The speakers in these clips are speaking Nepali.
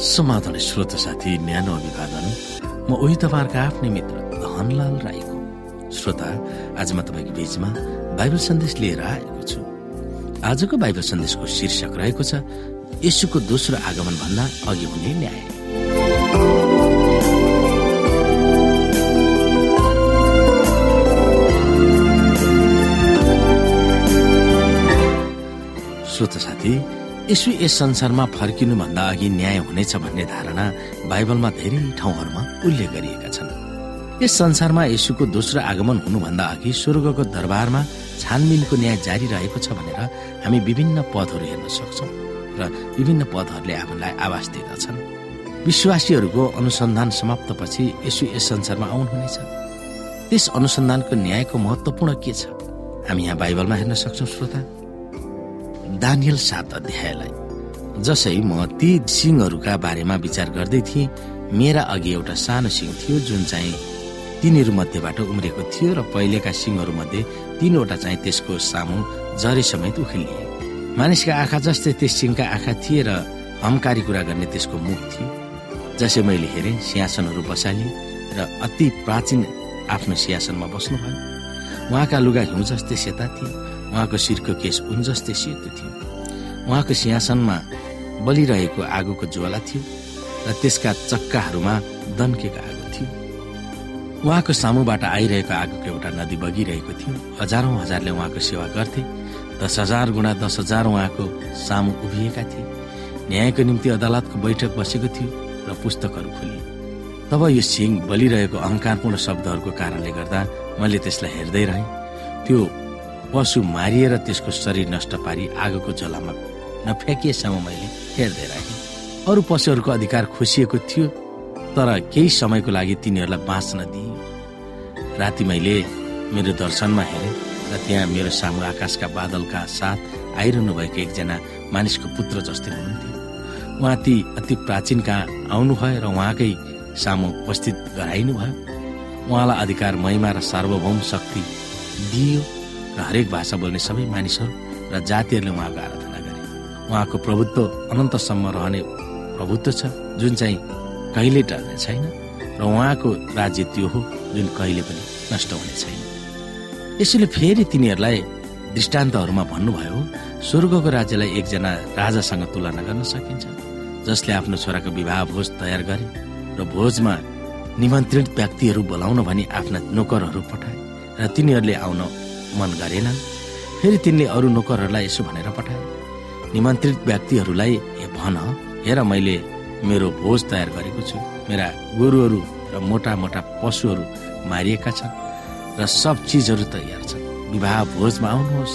समाधान श्रोत साथी न्यानो अभिवादन। म उही तपाईँहरूको आफ्नै मित्र धनलाल राईको। श्रोता आज म तपाईँको बीचमा बाइबल सन्देश लिएर आएको छु। आजको बाइबल सन्देशको शीर्षक रहेको छ यसुको दोस्रो आगमन भन्दा अघि हुने न्याय। यसु यस संसारमा फर्किनुभन्दा अघि न्याय हुनेछ भन्ने धारणा बाइबलमा धेरै ठाउँहरूमा उल्लेख गरिएका छन्। यस संसारमा यसुको दोस्रो आगमन हुनुभन्दा अघि स्वर्गको दरबारमा छानबिनको न्याय जारी रहेको छ भनेर हामी विभिन्न पदहरू हेर्न सक्छौँ र विभिन्न पदहरूले आफूलाई आवास दिँदछन् विश्वासीहरूको अनुसन्धान समाप्तपछि यसु यस संसारमा आउनुहुनेछ। त्यस अनुसन्धानको न्यायको महत्वपूर्ण के छ? हामी यहाँ बाइबलमा हेर्न सक्छौँ श्रोता। दानियल सात अध्यायलाई। जसै म ती सिंहहरूका बारेमा विचार गर्दै थिएँ मेरा अघि एउटा सानो सिंह थियो जुन चाहिँ तिनीहरू मध्येबाट उम्रेको थियो र पहिलेका सिंहहरू मध्ये तीनवटा चाहिँ त्यसको सामु जरे समेत उखेलिए। मानिसका आँखा जस्तै त्यस सिंहका आँखा थिए र हमकारी कुरा गर्ने त्यसको मुख थियो। जसै मैले हेरेँ सिंहासनहरू बसालिए र अति प्राचीन आफ्नो सिंहासनमा बस्नुभयो। उहाँका लुगा हिउँ जस्तै सेता थिए। उहाँको शिरको केस उन जस्तै सेतो थियो। उहाँको सिंहासनमा बलिरहेको आगोको ज्वाला थियो र त्यसका चक्काहरूमा दन्केको आगो थियो। उहाँको सामुबाट आइरहेको आगोको एउटा नदी बगिरहेको थियो। हजारौं हजारले उहाँको सेवा गर्थे। दस हजार गुणा दस हजार उहाँको सामु उभिएका थिए। न्यायको निम्ति अदालतको बैठक बसेको थियो र पुस्तकहरू खोलिए तब यो सिंह बलिरहेको अहङ्कारपूर्ण शब्दहरूको कारणले गर्दा मैले त्यसलाई हेर्दै रहेँ। त्यो पशु मारिएर त्यसको शरीर नष्ट पारी आगोको जलामा नफ्याँकिएसम्म मैले हेर्दै राखेँ। अरू पशुहरूको अधिकार खोसिएको थियो तर केही समयको लागि तिनीहरूलाई बाँच्न दिए राति मैले मेरो दर्शनमा हेरेँ र त्यहाँ मेरो सामु आकाशका बादलका साथ आइरहनु भएको एकजना मानिसको पुत्र जस्तै हुनुहुन्थ्यो। उहाँ ती अति प्राचीन कहाँ आउनुभयो र उहाँकै सामु उपस्थित गराइनु भयो उहाँलाई अधिकार महिमा र सार्वभौम शक्ति दिइयो। र हरेक भाषा बोल्ने सबै मानिसहरू र जातिहरूले उहाँको आराधना गरे। उहाँको प्रभुत्व अनन्तसम्म रहने प्रभुत्व छ जुन चाहिँ कहिले टर्ने छैन र उहाँको राज्य त्यो हो जुन कहिले पनि नष्ट हुने छैन। यसैले फेरि तिनीहरूलाई दृष्टान्तहरूमा भन्नुभयो स्वर्गको राज्यलाई एकजना राजासँग तुलना गर्न सकिन्छ जसले आफ्नो छोराको विवाह भोज तयार गरे र भोजमा निमन्त्रित व्यक्तिहरू बोलाउन भनी आफ्ना नोकरहरू पठाए र तिनीहरूले आउन मन गरेनन्। फेरि तिनले अरू नोकरहरूलाई यसो भनेर पठाए। निमन्त्रित व्यक्तिहरूलाई भन हेर मैले मेरो भोज तयार गरेको छु। मेरा गोरुहरू र मोटा मोटा पशुहरू मारिएका छन् र सब चिजहरू तयार छन्। विवाह भोजमा आउनुहोस्।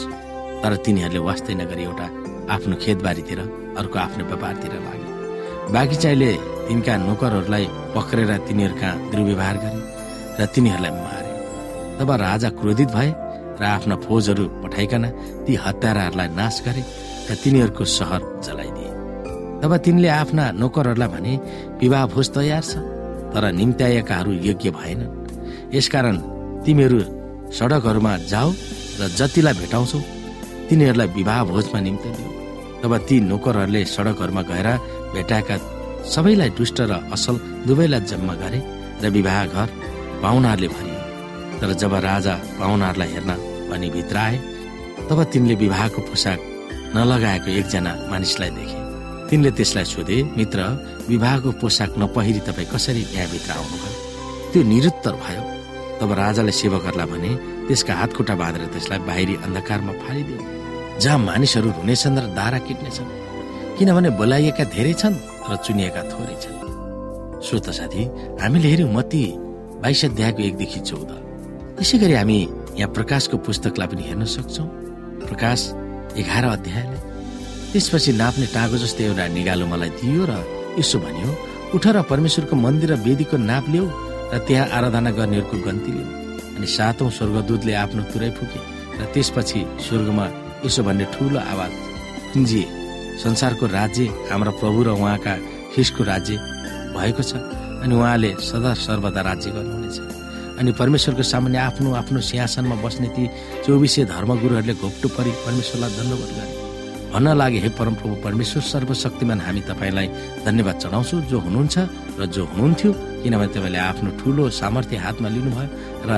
तर तिनीहरूले वास्तै नगरी एउटा आफ्नो खेतबारीतिर अर्को आफ्नो व्यापारतिर लागे। बाँकी चाहिँले तिनका नोकरहरूलाई पक्रेर तिनीहरूका दुर्व्यवहार गरे र तिनीहरूलाई मारे। तब राजा क्रोधित भए र आफ्ना फौजहरू पठाइकन ती हत्याराहरूलाई नाश गरे र तिनीहरूको सहर जलाइदिए। तब तिनले आफ्ना नोकरहरूलाई भने विवाह भोज तयार छ तर निम्त्याएकाहरू योग्य भएनन्। यसकारण तिमीहरू सडकहरूमा जाऊ र जतिलाई भेटाउँछौ तिनीहरूलाई विवाह भोजमा निम्ति दियो तब ती नोकरहरूले सडकहरूमा गएर भेटाएका सबैलाई दुष्ट र असल दुवैलाई जम्मा गरे र विवाह घर पाहुनाहरूले भरियो तर जब राजा पाहुनाहरूलाई हेर्न भनी भित्र आए तब तिनले विवाहको पोसाक नलगाएको एकजना मानिसलाई देखे। तिनले त्यसलाई सोधे मित्र विवाहको पोसाक नपहिरी तपाईँ कसरी यहाँभित्र आउनुभयो? त्यो निरुत्तर भयो। तब राजाले सेवकहरूलाई भने त्यसका हातखुट्टा बाँधेर त्यसलाई बाहिरी अन्धकारमा फालिदियो। जहाँ मानिसहरू हुनेछन् र दारा किट्नेछन् किनभने बोलाइएका धेरै छन् र चुनिएका थोरै छन्। श्रोत साथी हामीले हेऱ्यौँ मती बाइस अध्यायको एकदेखि चौध। यसै गरी हामी यहाँ प्रकाशको पुस्तकलाई पनि हेर्न सक्छौँ। प्रकाश एघार अध्यायलाई त्यसपछि नाप्ने टाँगो जस्तै एउटा निगालो मलाई दियो र यसो भन्यो उठ र परमेश्वरको मन्दिर र वेदीको नाप ल्याऊ र त्यहाँ आराधना गर्नेहरूको गन्ती ल्याऊ अनि सातौं स्वर्गदूतले आफ्नो तुरै फुके र त्यसपछि स्वर्गमा यसो भन्ने ठुलो आवाज कुन्जिए संसारको राज्य हाम्रा प्रभु र उहाँका ख्रिसको राज्य भएको छ अनि उहाँले सदा सर्वदा राज्य गर्नुहुनेछ। अनि परमेश्वरको सामान्य आफ्नो आफ्नो सिंहासनमा बस्ने ती चौबिसे धर्मगुरुहरूले घोप्टो परि परमेश्वरलाई दण्डवत गरे। भन्न लागे हे परमप्रभु परमेश्वर सर्वशक्तिमान हामी तपाईँलाई धन्यवाद चढाउँछौँ जो हुनुहुन्छ र जो हुनुहुन्थ्यो किनभने तपाईँले आफ्नो ठुलो सामर्थ्य हातमा लिनुभयो र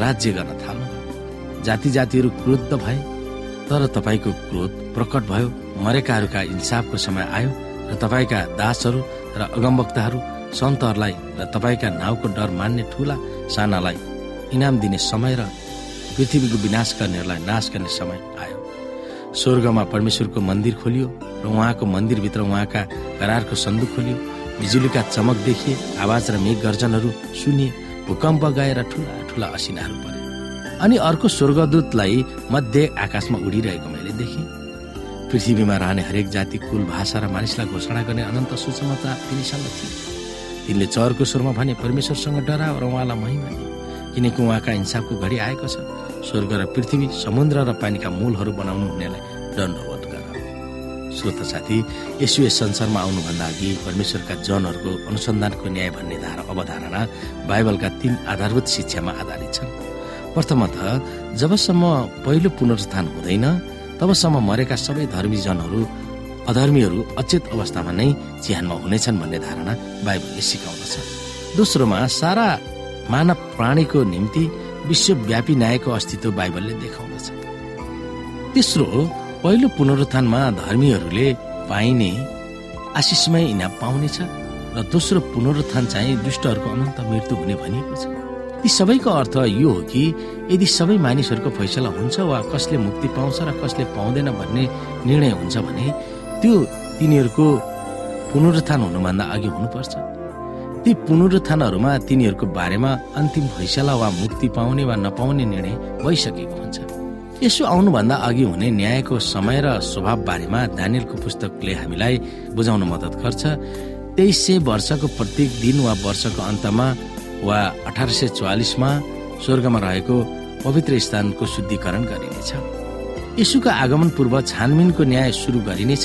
राज्य गर्न थाल्नुभयो। जाति जातिहरू क्रोध भए तर तपाईँको क्रोध प्रकट भयो। मरेकाहरूका इन्साफको समय आयो र तपाईँका दासहरू र अगमवक्ताहरू सन्तहरूलाई र तपाईँका नाउँको डर मान्ने ठुला सानालाई इनाम दिने समय र पृथ्वीको विनाश गर्नेहरूलाई नाश गर्ने समय आयो। स्वर्गमा परमेश्वरको मन्दिर खोलियो र उहाँको मन्दिरभित्र उहाँका करारको सन्दुक खोलियो। बिजुलीका चमक देखिए आवाज र मेघ गर्जनहरू सुनिए भूकम्प गएर ठुला ठुला असिनाहरू परे। अनि अर्को स्वर्गदूतलाई मध्य आकाशमा उडिरहेको मैले देखेँ। पृथ्वीमा रहने हरेक जाति कुल भाषा र मानिसलाई घोषणा गर्ने अनन्त सुसमाचार तिनीसँग थिए। तिनले चरको स्वरमा भने परमेश्वरसँग डरा र उहाँलाई महिमा किनकि उहाँका इन्साफको घडी आएको छ। स्वर्ग र पृथ्वी समुद्र र पानीका मूलहरू बनाउनु हुनेलाई दण्डवत गर। श्रोत साथी यसो यस संसारमा आउनुभन्दा अघि परमेश्वरका जनहरूको अनुसन्धानको न्याय भन्ने धारा अवधारणा बाइबलका तीन आधारभूत शिक्षामा आधारित छन्। प्रथमत जबसम्म पहिलो पुनरुत्थान हुँदैन तबसम्म मरेका सबै धर्मी जनहरू अधर्मीहरू अचेत अवस्थामा नै चिहानमा हुनेछन् भन्ने धारणा बाइबलले सिकाउँदछ। दोस्रोमा सारा मानव प्राणीको निम्ति विश्वव्यापी न्यायको अस्तित्व बाइबलले देखाउँदछ। तेस्रो पहिलो पुनरुत्थानमा धर्मीहरूले पाइने आशिषमय इनाम पाउनेछ र दोस्रो पुनरुत्थान चाहिँ दुष्टहरूको अनन्त मृत्यु हुने भनिएको छ। ती सबैको अर्थ यो हो कि यदि सबै मानिसहरूको फैसला हुन्छ वा कसले मुक्ति पाउँछ र कसले पाउँदैन भन्ने निर्णय हुन्छ भने त्यो तिनीहरूको पुनरुत्थान हुनुभन्दा अघि हुनुपर्छ। ती पुनरुत्थानहरूमा तिनीहरूको बारेमा अन्तिम फैसला वा मुक्ति पाउने वा नपाउने निर्णय भइसकेको हुन्छ। यसो आउनुभन्दा अघि हुने न्यायको समय र स्वभाव बारेमा दानियलको पुस्तकले हामीलाई बुझाउन मद्दत गर्छ। तेइस सय वर्षको प्रत्येक दिन वा वर्षको अन्तमा वा अठार सय चौवालिसमा स्वर्गमा रहेको पवित्र स्थानको शुद्धिकरण गरिनेछ। यसुका आगमन पूर्व छानबिनको न्याय सुरु गरिनेछ।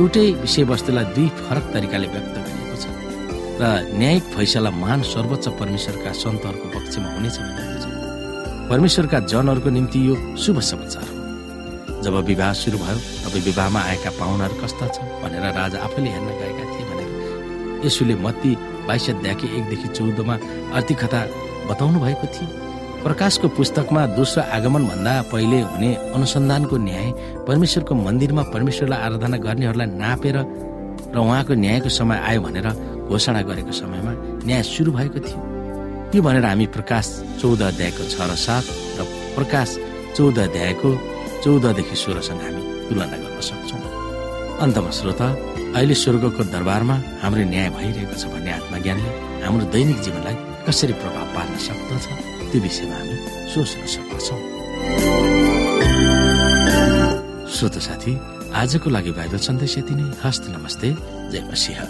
एउटै विषयवस्तुलाई दुई फरक तरिकाले व्यक्त गरिएको छ र न्यायिक फैसला महान सर्वोच्च परमेश्वरका सन्तहरूको पक्षमा हुनेछ भनेको छ। परमेश्वरका जनहरूको निम्ति यो शुभ समाचार हो। जब विवाह सुरु भयो तब विवाहमा आएका पाहुनाहरू कस्ता छन् भनेर राजा आफैले हेर्न गएका थिए भनेर। यसुले मत्ती बाइस अध्यायकी एकदेखि चौधमा कथा बताउनु भएको थियो। प्रकाशको पुस्तकमा दोस्रो आगमन भन्दा पहिले हुने अनुसन्धानको न्याय परमेश्वरको मन्दिरमा परमेश्वरलाई आराधना गर्नेहरूलाई नापेर र उहाँको न्यायको समय आयो भनेर घोषणा गरेको समयमा न्याय सुरु भएको थियो। त्यो भनेर हामी प्रकाश चौध अध्यायको छ र सात र प्रकाश चौध अध्यायको चौधदेखि सोह्रसँग हामी तुलना गर्न सक्छौँ। अन्तमा श्रोता अहिले स्वर्गको दरबारमा हाम्रो न्याय भइरहेको छ भन्ने आत्मज्ञानले हाम्रो दैनिक जीवनलाई कसरी प्रभाव पार्न सक्दछ त्यो विषयमा हामी सोच्न सक्दछौँ। श्रोत साथी आजको लागि बाइबल सन्देश यति नै। हस्त नमस्ते। जय मसिंह।